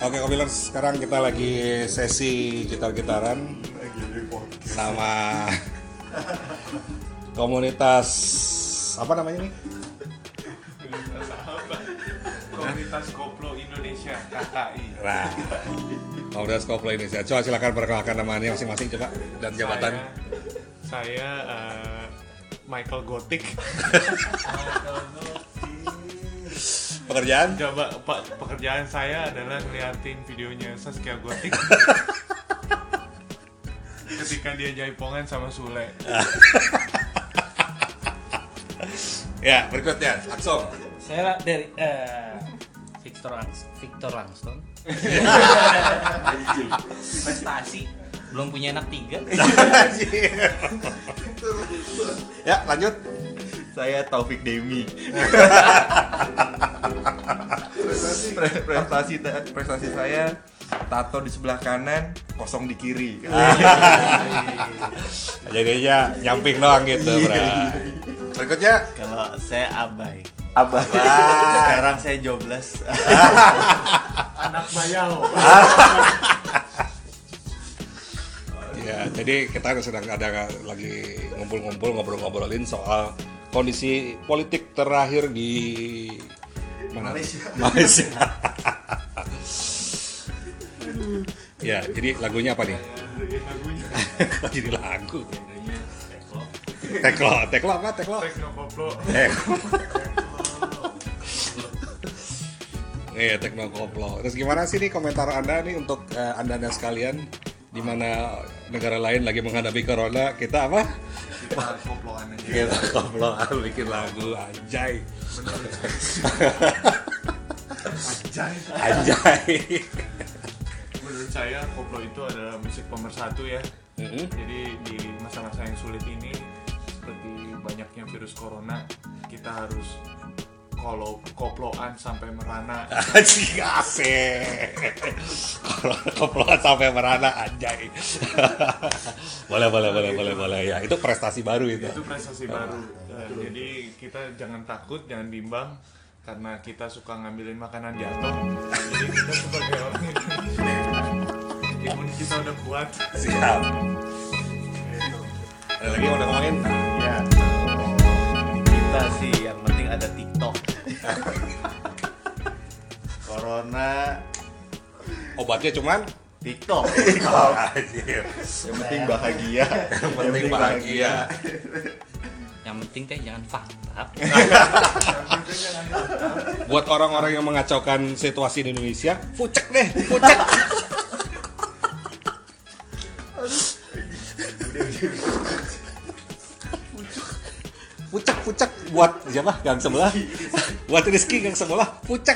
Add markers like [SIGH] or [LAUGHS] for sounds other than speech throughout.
Oke, Kobilers, sekarang kita lagi sesi gitar-gitaran sama komunitas apa namanya nih? Komunitas Koplo Indonesia KKI. Nah, komunitas koplo Indonesia. Coba silakan perkenalkan namanya masing-masing coba dan jabatan. Saya, saya eh, Michael Gotik. [LAUGHS] Pekerjaan? Coba pak pekerjaan saya adalah ngeliatin videonya Saskia Gotik. [LAUGHS] Ketika dia jaipongan sama Sule. [LAUGHS] Ya, berikutnya langsung. Saya dari eh, Victor Langs Victor Langston. Prestasi belum punya anak tiga. [LAUGHS] ya, lanjut. Saya Taufik Demi. Pre- prestasi prestasi saya tato di sebelah kanan, kosong di kiri. [LAUGHS] Jadinya nyamping doang gitu, Bra. Berikutnya. Kalau saya abai. Abah. Sekarang saya jobless. [LAUGHS] Anak bayau. Ya, jadi kita sedang ada lagi ngumpul-ngumpul ngobrol-ngobrolin soal kondisi politik terakhir di mana? Malaysia. [LAUGHS] ya, jadi lagunya apa nih? [LAUGHS] Jadi lagu? Teklo, teklo apa? Teklo. Teklo. Iya, tekno koplo. Terus gimana sih nih komentar Anda nih untuk eh, Anda-anda sekalian di mana negara lain lagi menghadapi corona, kita apa? Kita koploan aja. Kita koploan bikin lagu anjay. Anjay. Anjay. Menurut saya koplo itu adalah musik pemersatu ya. Mm-mm. Jadi di masa-masa yang sulit ini seperti banyaknya virus corona, kita harus kalau koploan sampai merana. Anjing asik. Koploan sampai merana anjay. boleh, boleh, boleh, boleh, boleh. Ya, itu prestasi baru itu. Itu prestasi baru. Jadi kita jangan takut, jangan bimbang karena kita suka ngambilin makanan jatuh. Jadi kita sebagai orang [LAUGHS] imun kita udah kuat. Siap. Ada lagi udah ngomongin? ya. Kita sih yang ada TikTok. Corona Obatnya cuman TikTok. [LAUGHS] Anjir. Yang penting bahagia. Yang penting bahagia. Yang penting teh jangan fakta. [LAUGHS] Buat orang-orang yang mengacaukan situasi di Indonesia, fucek deh, fucek. [LAUGHS] Pucek buat siapa? Gang sebelah. [LAUGHS] Buat Rizky gang sebelah, pucek.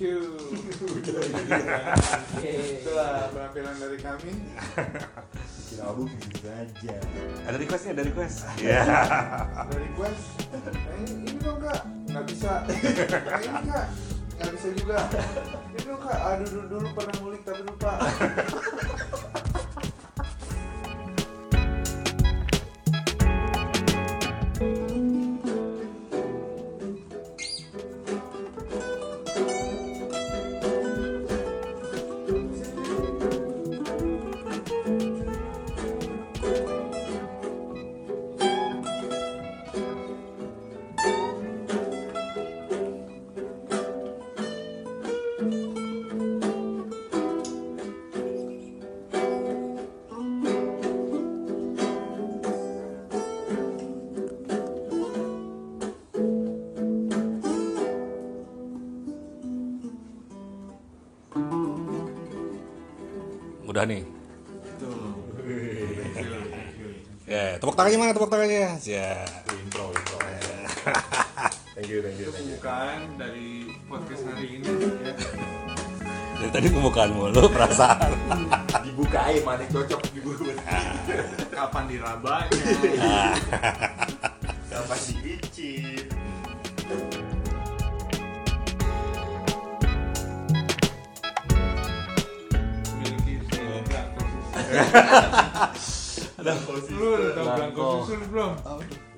Thank you. [LAUGHS] Itulah penampilan dari kami. Bikin album gitu aja. Ada requestnya, ada request. Iya. Ada request. Nah, ini, ini dong kak, nggak bisa. Nah, [LAUGHS] ini kak, nggak bisa juga. Ini dong kak, aduh dulu, dulu pernah ngulik tapi lupa. [LAUGHS] Udah nih. Ya, tepuk tangannya mana tepuk tangannya? Ya. Intro, intro. [LAUGHS] Thank you, thank you, Itu thank you. pembukaan dari podcast hari ini ya. Dari tadi pembukaan mulu perasaan. Dibukain mana cocok dibuka. [LAUGHS] Kapan dirabanya? [LAUGHS] Lu udah tau Blanco susun belum?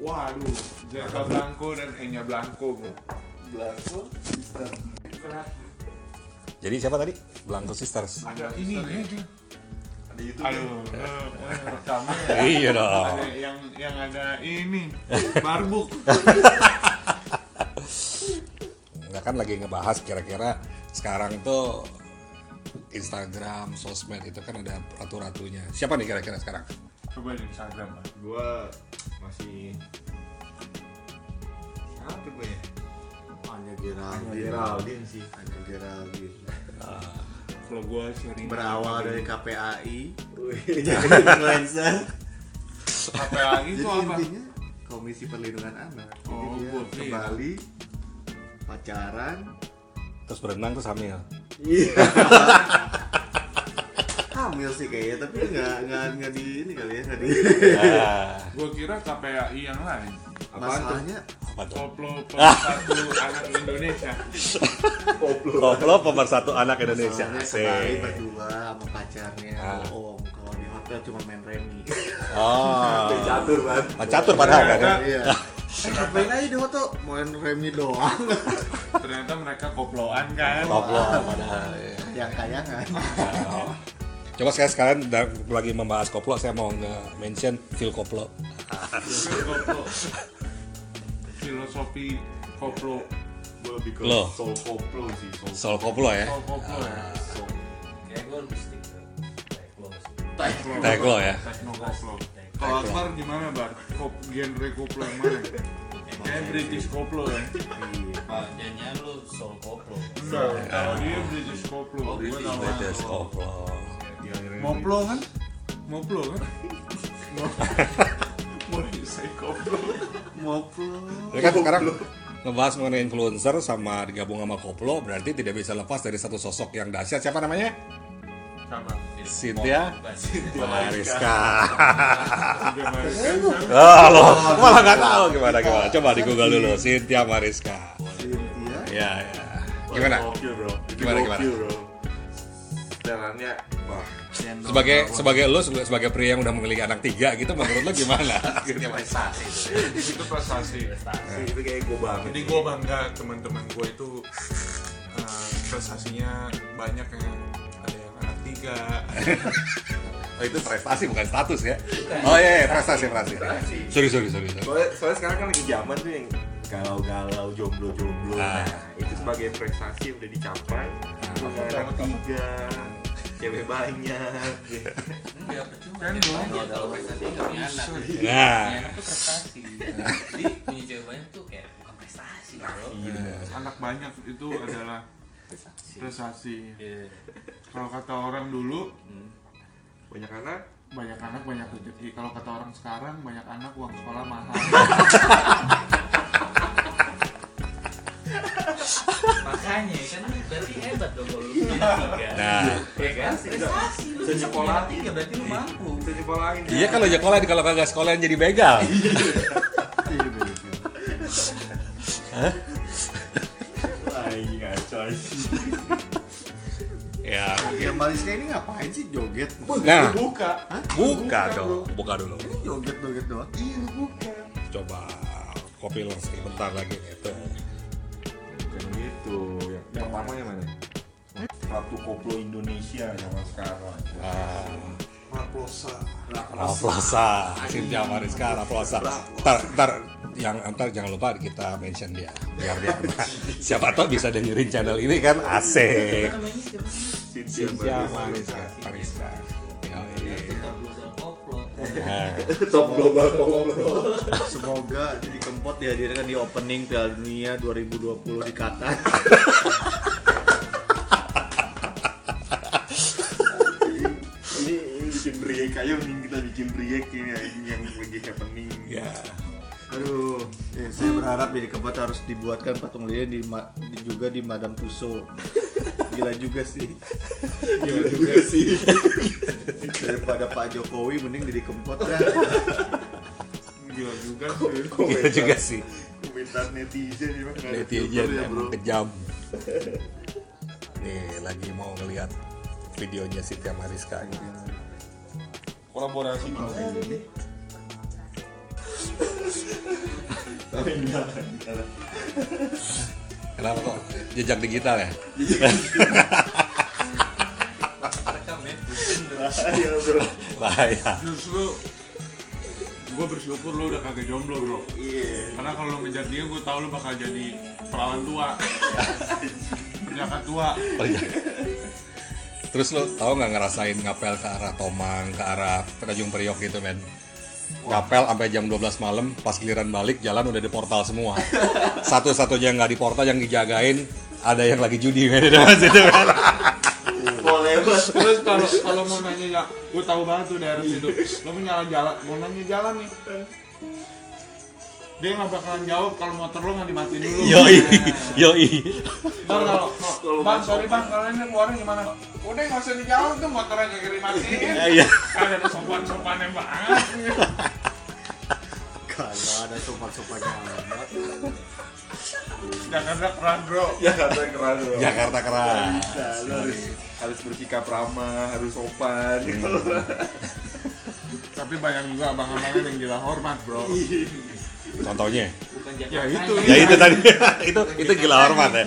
Waduh, Jaka Blanco dan Enya Blanco bro. Jadi siapa tadi? Blanco Sisters. Ada ini ya. Ada YouTube. Aduh, lu, eh, rekamnya ya. Iya dong. Ada yang yang ada ini barbuk. Nggak kan lagi ngebahas kira-kira sekarang tuh Instagram, sosmed itu kan ada ratu-ratunya. Siapa nih kira-kira sekarang? Coba di Instagram lah. Gua masih siapa gue ya? Hanya Hanya Geraldine. Geraldine sih. Hanya Geraldine. Kalau gua sharing Berawal dari KPAI. Jadi influencer. KPAI itu apa? intinya Komisi Perlindungan Anak. Jadi Oh, dia dia. kembali pacaran. Terus berenang terus hamil. Iya. Hamil sih kayaknya, tapi nggak nggak nggak di ini kali ya nggak di. Ah, Gua kira KPAI yang lain. Masalahnya apa tuh? Koplo [LAUGHS] pemersatu anak Indonesia. Koplo pemersatu anak Indonesia. Asik. berdua sama pacarnya. Ah. Oh, kalau di hotel cuma main remi. Oh. Catur banget. Ah, Catur padahal kan ya. Iya. Ngapain aja di hotel main remi doang. Ternyata mereka koploan kan. Koplo padahal. ya. Yang kayangan. Oh. Coba saya sekalian da- lagi membahas koplo, saya mau nge-mention Phil Koplo. Phil koplo. Filosofi koplo. Gue lebih ke soul koplo sih. Soul. Soal koplo ya. Oh, koplo ya. Kayak gue lebih stick ke teklo. Teklo ya. Tekno koplo. Kalau Akbar gimana bar? Kop genre koplo yang mana? Kayak British koplo ya. Pak nyanyian lu soul koplo. Kalau dia British koplo. Tahu British koplo. Moplo kan? Moplo kan? Mau say koplo. Moplo. Jadi kan sekarang ngebahas mengenai influencer sama digabung sama koplo berarti tidak bisa lepas dari satu sosok yang dahsyat. Siapa namanya? Sama. Cynthia Mariska. Mariska. Oh, lo malah nggak tahu gimana gimana. Coba di Google dulu Cynthia Mariska. Cynthia. Ya, ya. Gimana? Itu Gimana, gimana? Setelannya, wah. Sebagai sebagai lo sebagai, sebagai pria yang udah memiliki anak tiga gitu menurut lo gimana? [LAUGHS] Ini prestasi itu. Itu prestasi. Itu kayak gue banget. Jadi gue bangga teman-teman gue itu uh, prestasinya banyak yang tiga. [LAUGHS] Oh, itu prestasi bukan status ya? Oh iya, iya prestasi prestasi. Sorry sorry sorry. sorry. Soalnya, soalnya sekarang kan lagi zaman tuh yang galau-galau, jomblo-jomblo. Ah. Nah, itu sebagai prestasi yang udah dicapai. Punya anak tiga, cewek banyak. Enggak percuma. Kan kalau prestasi nggak punya anak. Nah, Punya anak tuh prestasi. Jadi punya cewek banyak tuh kayak bukan prestasi bro. Anak banyak itu adalah prestasi. Iya. Kalau kata orang dulu Banyak anak, banyak anak banyak rezeki. Kalau kata orang sekarang banyak anak uang sekolah mahal. Makanya kan berarti hebat dong kalau lu punya tiga. Nah. Ya kan? Prestasi. Lu bisa punya anak tiga berarti lu mampu. bisa nyekolahin. iya kalau sekolah kalau kagak sekolah jadi begal. Wah, ini ngaco ya. Yang Mariska ini ngapain sih joget? Nah, Buka. buka dong, buka dulu. Joget joget doang. Iya, buka. Coba kopi lang sih bentar lagi gitu. Bukan gitu. Yang, yang pertama yang mana? Ratu Koplo Indonesia zaman sekarang. Ah, Marplosa. Rafflosa, Cynthia Mariska, Rafflosa. Ntar, ntar, yang ntar jangan lupa kita mention dia biar dia [LAUGHS] siapa tahu bisa dengerin channel ini kan asik. Namanya siapa Mariska, Mariska. Yoi. Tetap lulusan koplo. Nah, Top global. Semoga jadi kempot dihadirkan di opening Piala Dunia 2020 di Qatar. bikin react ini anjing yang lagi happening. Ya. Aduh, ya, saya berharap jadi keempat harus dibuatkan patung lilin di, di- juga di Madame Tussauds. Gila juga sih. [LAUGHS] Gila juga sih. Daripada Pak Jokowi mending jadi kempot dah. Gila juga sih. Gitu juga sih. Komentar netizen emang nggak ada Netizen ya, emang kejam. [LAUGHS] Nih lagi mau ngeliat videonya Siti Mariska. Kolaborasi gimana ini? Tapi enggak, enggak. Kenapa kok jejak digital ya? Bro. Bahaya. Justru gue bersyukur lo udah kagak jomblo bro Iya. karena kalau lo ngejar dia gue tau lo bakal jadi perawan tua perjaka tua Terus lo tau nggak ngerasain ngapel ke arah Tomang, ke arah Tanjung Priok gitu men? Ngapel sampai jam 12 malam, pas giliran balik jalan udah di portal semua. [LAUGHS] Satu-satunya nggak di portal yang dijagain ada yang lagi judi di depan situ men. Boleh bos. terus kalau kalau mau nanya ya gue tahu banget tuh daerah situ lo mau nyala jalan mau nanya jalan nih dia nggak bakalan jawab kalau motor lo nggak dimatiin dulu Yoi, [LAUGHS] yoi. Bang kalau bang sorry bang kalau ini keluarin gimana udah nggak usah dijawab tuh motornya [LAUGHS] nggak dimatiin Iya. kan ada sopan sopannya banget Kalau ada sopan-sopannya amat. Jakarta keren bro Ya kata keren bro. Jakarta keras. Lu harus harus bersikap ramah, harus sopan. gitu. tapi banyak juga abang-abangnya yang gila hormat bro Contohnya? ya itu Ya itu tadi, [LAUGHS] itu itu gila hormat ya.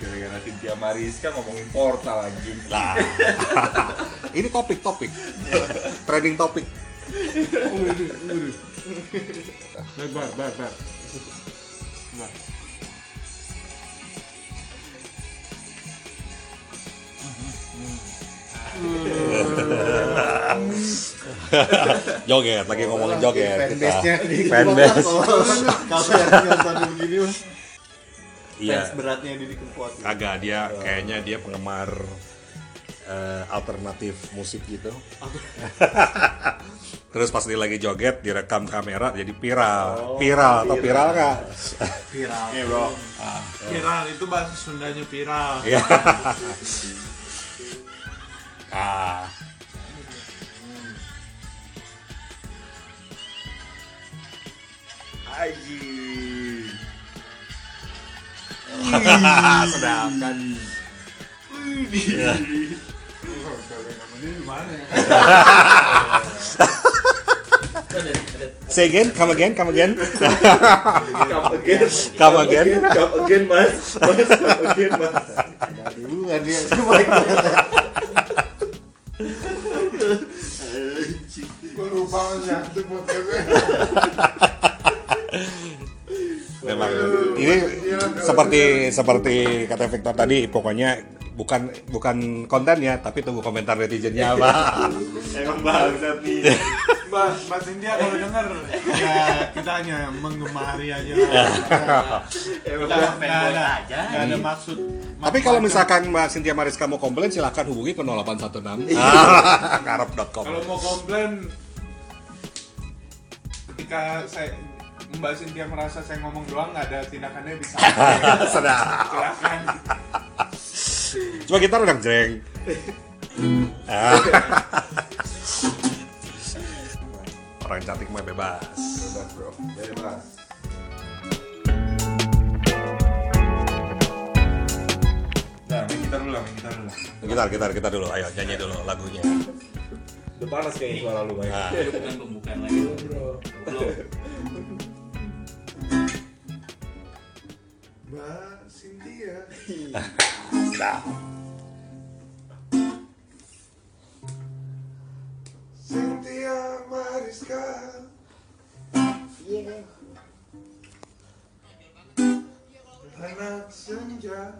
Gara-gara Cynthia Mariska ngomongin portal anjing. Lah. [LAUGHS] Ini topik topik. Trending topik. bar bar bar bar [LAUGHS] Joget, lagi ngomongin joget kita. Fanbase. Iya. Fans beratnya di Kempot. Agak dia kayaknya dia penggemar eh, alternatif musik gitu. [LAUGHS] Terus pas dia lagi joget direkam kamera jadi viral. viral atau viral nggak? Viral. Iya bro. viral itu bahasa Sundanya viral Iya. [LAUGHS] ah. Anjing. Sedap kan. Say again, come again, come again. Come again. Come again. Come again mas. Mas come again mas. Aduh, kan dia. gue lupa nyantuk podcastnya Memang ini seperti seperti kata Victor tadi pokoknya bukan bukan kontennya tapi tunggu komentar netizennya apa. Emang bangsat nih. Mbak, Mbak Cynthia kalau denger ya kita hanya menggemari aja Emang Nggak ada nggak ada maksud Tapi kalau misalkan Mbak Cynthia Mariska mau komplain silahkan hubungi ke 0816 Ah, karep.com. kalau mau komplain ketika saya Mbak Cynthia merasa saya ngomong doang nggak ada tindakannya bisa [LAUGHS] Sedap. silakan Coba kita udah jreng. Ah. Orang cantik mah bebas. Bebas bro. Bebas. Nah, main gitar dulu main gitar dulu. Gitar, gitar, kita dulu. Ayo nyanyi dulu lagunya. Udah panas kayaknya suara lu main. Nah, bukan pembukaan lagi. Belum. Mbak Cynthia nah. Cynthia Mariska Anak senja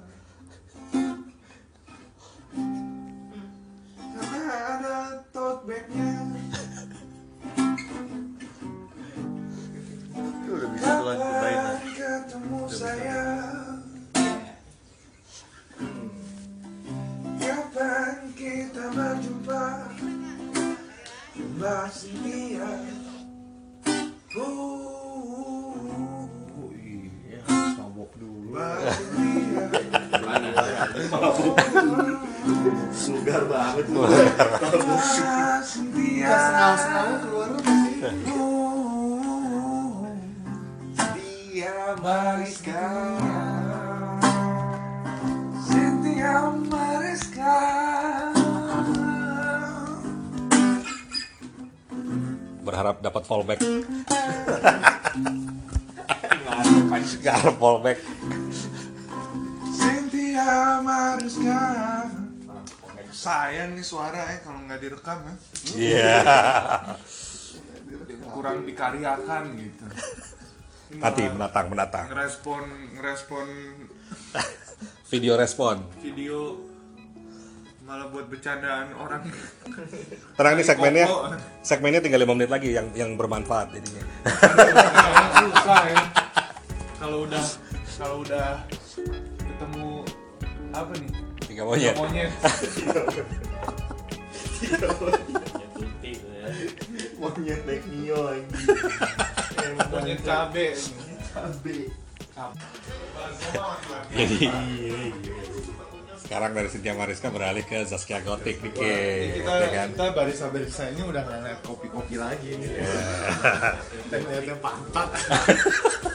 Karena Sengal-sengal keluar Dia Mariska Cynthia Mariska Berharap dapat fallback. Gak ada fallback. Cynthia Mariska Sayang nih suara ya kalau nggak direkam ya Iya. Kurang dikaryakan gitu Nanti menatang menatang. Ngerespon Ngerespon Video respon. video malah buat bercandaan orang Tenang nih segmennya. Koko. Segmennya tinggal 5 menit lagi yang yang bermanfaat jadinya. susah ya kalau udah kalau udah ketemu apa nih Tiga monyet. monyet Monyet naik Mio lagi. monyet cabe Jadi sekarang dari Cynthia Mariska beralih ke Zaskia Gotik dikit, kita ya kan? kita barista-barista ini udah nggak liat kopi-kopi lagi nih. Kita ngeliatnya pantat. [LAUGHS]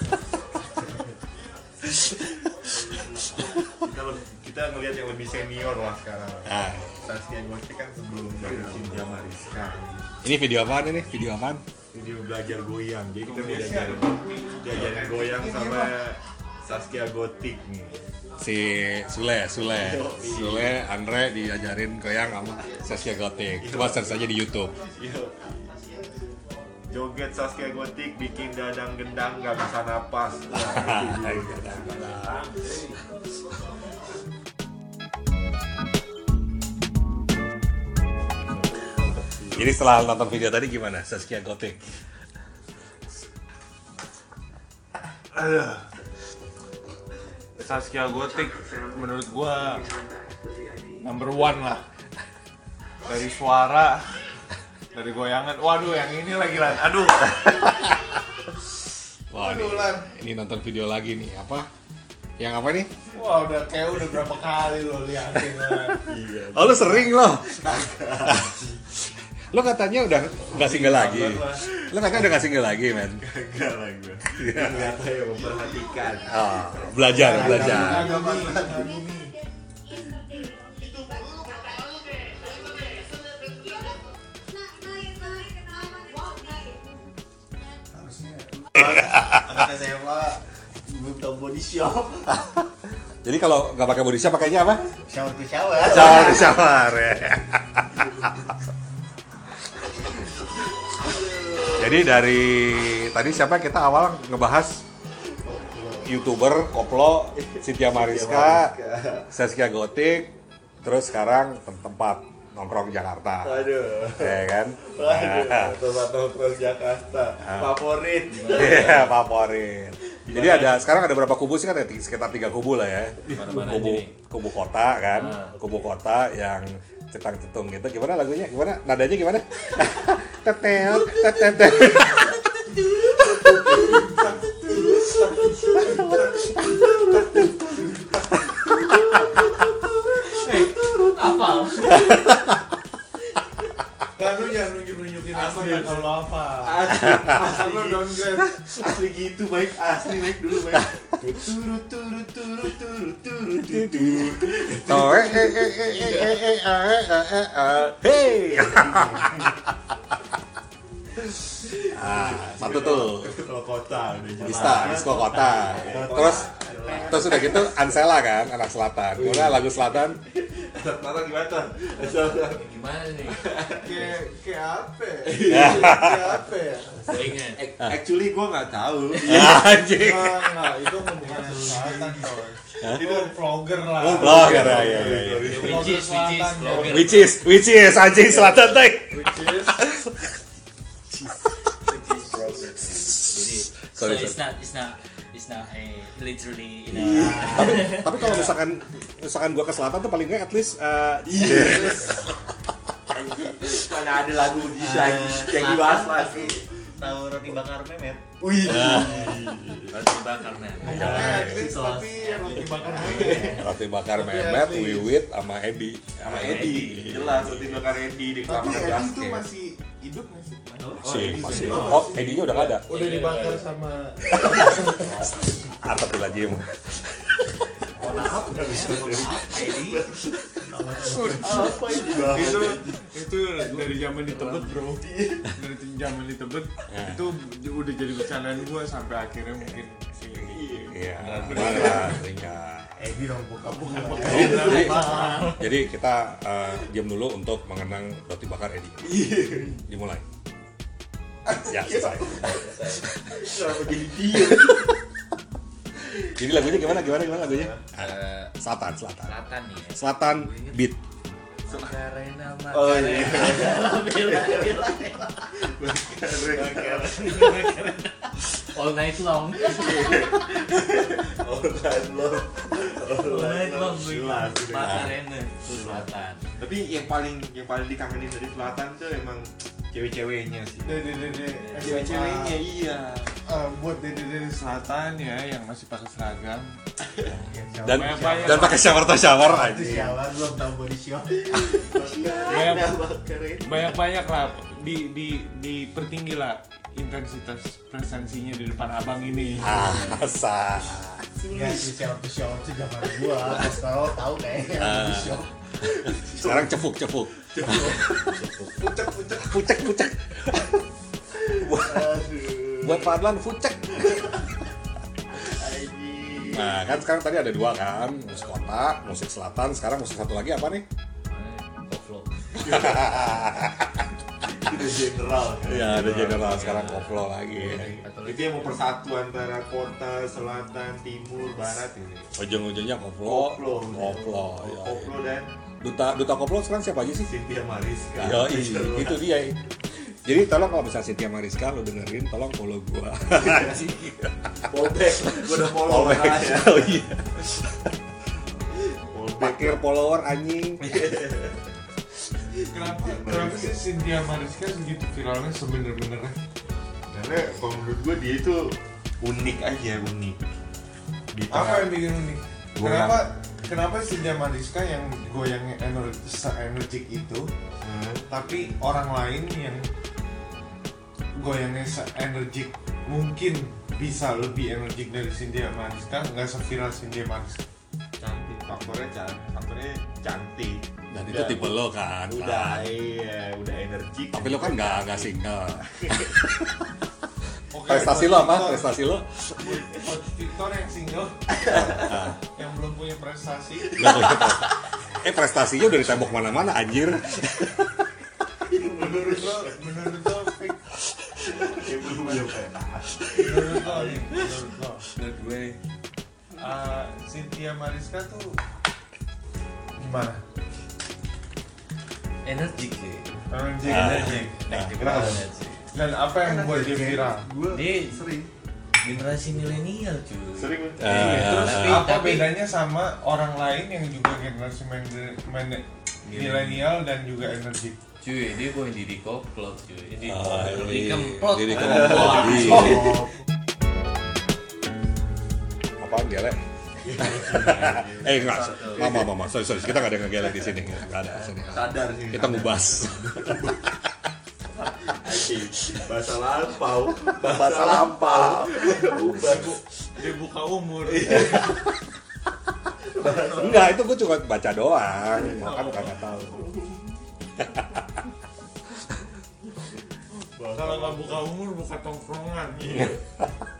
kita ngeliat yang lebih senior lah sekarang. Nah, Saskia Gotik kan sebelum dari Cynthia Mariska. ini video apaan ini? Video apaan? Video belajar goyang. Jadi kita mau diajarin, diajarin goyang sama Saskia Gotik nih. Si Sule, Sule, Sule, Andre diajarin goyang sama Zaskia Gotik. Coba search aja di YouTube. Joget Saskia Gotik bikin dadang gendang gak bisa napas. [LAUGHS] Jadi setelah nonton video tadi gimana Saskia Gotik? Saskia Gotik menurut gua number one lah dari suara dari goyangan waduh yang ini lagi lah aduh Wah, ini, ini nonton video lagi nih. Apa? Yang apa nih? Wah udah kayak udah berapa kali lo liatin lah. Iya. Oh, lu sering loh. Lo katanya udah nggak single lagi. Lo katanya udah nggak single lagi, men. Enggak lah gue. Enggak tahu yang memperhatikan. Oh, belajar, belajar. Agak ini. Anak SMA belum tahu body shop. Jadi kalau nggak pakai body shop pakainya apa? Shower to shower. Shower, shower. ya. [LAUGHS] Jadi dari tadi siapa kita awal ngebahas youtuber koplo Cynthia Mariska, Saskia Gotik, terus sekarang tem- tempat nongkrong Jakarta, Aduh. ya kan? Tempat nongkrong Jakarta. Favorit. Iya favorit. Jadi ada sekarang ada berapa kubu sih kan? Ada sekitar tiga kubu lah ya. Kubu aja nih? kubu kota kan, Ah. kubu kota yang cetang cetung gitu. Gimana lagunya? Gimana? Nadanya gimana? [LAUGHS] Tetel, tetel. Apa? lu jangan nunjuk-nunjukin ya kalau apa Asli downgrade. Asli gitu baik asli baik dulu baik. Tuturu turu turu turu turu turu. Oh, eh, eh, eh, eh, eh, eh, eh, eh, eh, eh, eh. Hey. Ah, satu tuh. Kalau kota udah jelas. Dista, disco kota. Terus terus udah gitu Ansela kan, anak selatan. Gimana lagu selatan? Tara gimana? Tar? Gimana nih? Kayak kayak apa? ya? Kayak apa ya? Gue inget. Actually gue nggak tahu. [LAUGHS] Anjing. Enggak, itu bukan selatan coy. Itu vlogger lah. Oh, ya, ya, ya, ya. Which is, which is, vlogger. Which is, which is anjing selatan teh. Which is [LAUGHS] Jadi, so Sorry, it's sorry. not, it's not, it's not a literally, you know. Tapi tapi kalau misalkan misalkan gua ke selatan tuh paling nggak at least uh, Mana ada lagu di lagi yang dibahas lagi. Tahu roti bakar memet? Wih. Roti bakar nih. tapi roti bakar Roti bakar Mehmet, Wiwit, sama Edi. Sama Edi. Jelas roti bakar Edi di tapi lapangan Edi itu masih hidup nggak sih Si, masih. Oh, Edinya udah nggak ada. udah dibakar sama [LAUGHS] Apa tuh lagi? Apa ini? itu itu dari zaman di Tebet bro dari zaman di Tebet itu udah jadi bercandaan gua sampai akhirnya mungkin Iya, benar, iya. Edi dong buka-buka. Jadi, jadi kita eh, diam dulu untuk mengenang roti bakar Edi. Dimulai. Ya, selesai. Kenapa jadi? Jadi lagunya gimana? Gimana gimana lagunya? Eh, Selatan, selatan. Selatan nih ya. Selatan beat. Makarena, Oh iya. All night long. Lo. All night long. Selatan. Tapi yang paling yang paling dikangenin dari selatan tuh emang cewek-ceweknya sih. dede dede Cewek-ceweknya iya. Eh, buat dede dede selatan ya yang masih pakai seragam [LAUGHS] Dan dan pakai shower atau shower Itu aja. sialan belum tahu body shop. [LAUGHS] banyak banyak lah di di dipertinggi lah intensitas presensinya di depan abang ini Asa. Enggak sih sialan tuh sialan tuh zaman gua. Kayaknya body shop. Sekarang cefuk, cefuk. Pucek pucek. Pucek, pucek. Buat Fadlan, pucek. Nah, kan sekarang tadi ada dua kan, musik kota, musik selatan, sekarang musik satu lagi apa nih? Itu general. Iya, ada general sekarang koplo lagi. Itu yang mau persatu antara kota, selatan, timur, barat ini. Ujung-ujungnya koplo, Koplo. koplo. ya. Koplo dan Duta duta koplo sekarang siapa aja sih? Cynthia Mariska. Yo, itu dia. Jadi tolong kalau misalnya Cynthia Mariska lo dengerin, tolong follow gua. [LAUGHS] Polback. Gua udah follow. Oh iya. Follower anjing. [LAUGHS] kenapa? Kenapa sih Cynthia Mariska segitu viralnya sebener-benernya Karena kalau menurut gua dia itu unik aja, unik. Di apa yang bikin unik? Gua kenapa kenapa Cynthia Mariska yang goyangnya ener- se-energik itu Hmm. tapi orang lain yang goyangnya se-energik mungkin bisa lebih energik dari Cynthia Mariska nggak seviral Cynthia Mariska? Cantik. Faktornya cantik faktornya cantik Dan itu tipe lo kan. udah Pak. iya udah energik Tapi lo kan nggak nggak single. [LAUGHS] Prestasi lo apa? Victor- Prestasi lo? buat Victor yang single yang belum punya prestasi. Eh prestasinya udah ditembok mana-mana anjir. menurut lo menurut lo menurut lo nih menurut lo Menurut gue uh, Cynthia Mariska tuh gimana? Energik sih. Energik, Ah. energik. Nah, Energik. Dan apa yang membuat dia viral? Dia sering. generasi milenial cuy. sering Ah, Iya, terus ah, tapi, Apa tapi bedanya sama orang lain yang juga generasi milenial dan juga energik? cuy dia bukan Didi Koplot cuy. Didi Ah, Didi iya. Kemplot. Didi Ah. Kemplot. Oh, Apaan gelek? [LAUGHS] eh enggak, mama mama, sorry sorry, kita nggak ada yang ngegelek di sini, nggak ada. Sini. sadar sih Kita ngubas. [LAUGHS] Bahasa lampau bahasa lampau dia buka umur. Enggak, itu gue cuma baca doang, makan kagak tahu. Kalau nggak buka umur, buka tongkrongan. [LAUGHS]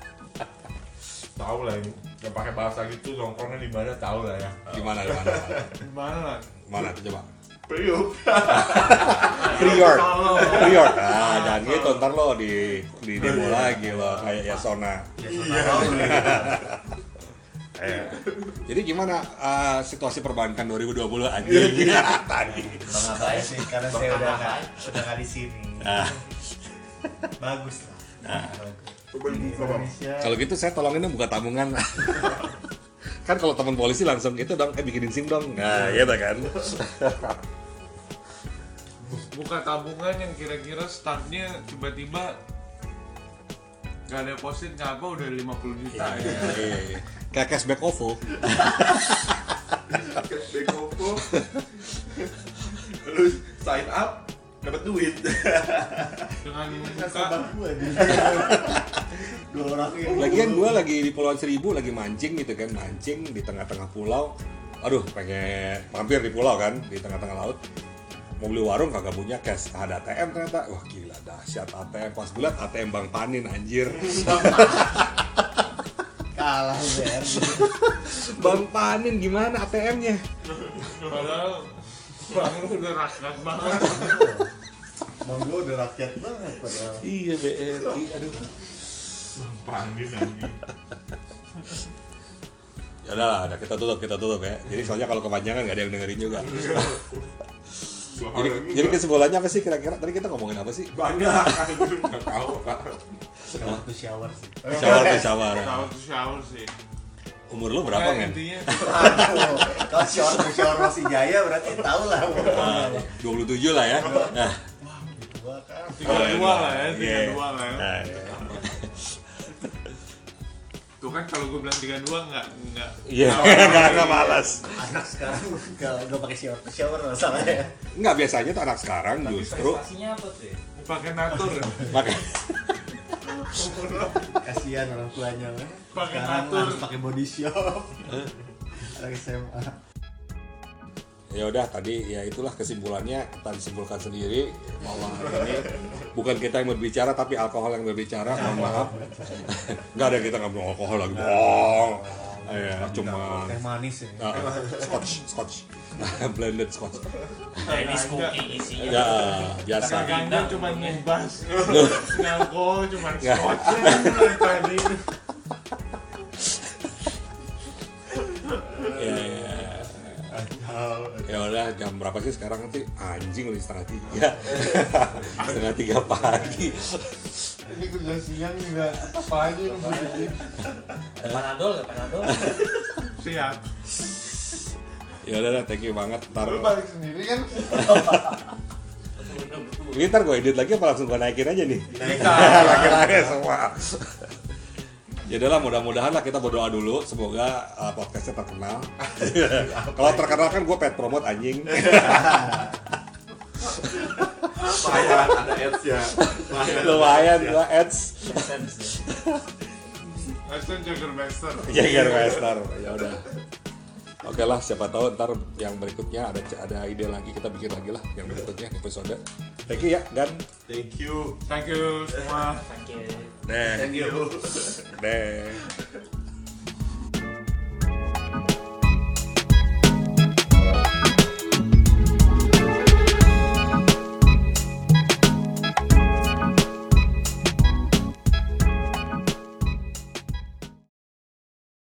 tahu lah ini yang pakai bahasa gitu nongkrongnya di mana tahu lah ya Gimana gimana? Gimana lah? Mana tuh coba? priuk Prior. Kalau Prior. Ah, jangan gitu ntar lo di di demo lagi lo kayak Yasona. [LAUGHS] Eh, Jadi gimana eh, situasi perbankan 2020 anjing? Tadi. Bang Abai. sih karena saya udah nggak udah nggak di sini. Ah, Bagus lah. Di Coba. Kalau gitu saya tolongin dong buka tabungan. [LAUGHS] kan kalau teman polisi langsung itu dong, eh bikinin SIM dong. Nah, gitu kan. buka tabungan yang kira-kira startnya tiba-tiba nggak ada deposit nggak apa udah 50 juta ya Iya, iya. Kayak cashback OVO. Bekopo. Lu sign up dapat duit. dengan gua nih. [LAUGHS] Dua orang ini. Lagian gua lagi di Pulauan Seribu lagi mancing gitu kan, mancing di tengah-tengah pulau. Aduh, pengen mampir di pulau kan, di tengah-tengah laut. Mau beli warung kagak punya cash, ada ATM ternyata. Wah gila dahsyat ATM. Pas gue liat ATM Bang Panin anjir. [LAUGHS] Kalah BR. Bang Panin gimana ATM-nya? padahal bang lu udah rakyat banget Bang gua udah rakyat banget padahal. Iya BRI, aduh. panggil lagi Ya udah lah, udah kita tutup, kita tutup ya. Jadi soalnya kalau kepanjangan nggak ada yang dengerin juga. jadi, jadi kesimpulannya apa sih kira-kira? Tadi kita ngomongin apa sih? banyak nggak tahu Pak. Shower to shower sih. Shower tuh shower. shower to shower sih Umur lu berapa Pokoknya kan? intinya Aduh, kalau to shower masih jaya berarti tahu lah. Ah, 27 lah ya. Nah, kan. tiga dua lah ya tiga Iya. dua lah ya Nah, iya. tuh kan kalau gue bilang tiga dua nggak nggak Iya, nggak nggak malas. Anak sekarang kalau udah pakai shower shower masalahnya. Nggak biasanya tuh anak sekarang justru Prestasinya apa tuh ya? pakai natur pakai [LAUGHS] [LAUGHS] Kasihan orang tuanya. kan. Pakai Sekarang harus pakai body shop. [LAUGHS] Anak SMA. ya udah tadi ya itulah kesimpulannya kita disimpulkan sendiri bahwa ini bukan kita yang berbicara tapi alkohol yang berbicara mohon maaf [LAUGHS] nggak ada kita ngobrol alkohol lagi bohong ya cuma Teh manis ini. Ah, scotch scotch. [LAUGHS] Blended scotch. Chinese cooking isinya. ya biasa Kagaknya cuma ngibas Ngalko cuma [LAUGHS] scotch. Tadi ya, ya. ya udah jam berapa sih sekarang nanti anjing udah setengah tiga. [LAUGHS] Setengah tiga pagi Ini kerja siang enggak apa aja lu begini. Panadol nggak? Panadol? Siap. Ya udah dah, thank you banget. Ntar Lu balik sendiri kan? ini ntar gue edit lagi apa langsung gue naikin aja nih? Kita [LAUGHS] laki-laki semua. Ya udahlah mudah-mudahan lah kita berdoa dulu. Semoga uh, podcastnya terkenal. [LAUGHS] Kalau terkenal kan gue pet promote anjing [LAUGHS] Lumayan ada ads ya. lumayan gue ads Jagermeister Jagermeister ya udah Oke lah, siapa tahu ntar yang berikutnya ada ada ide lagi kita bikin lagi lah yang berikutnya episode. Thank you ya, Dan. Thank you. Thank you semua Thank you. Deh. Thank you. Deh.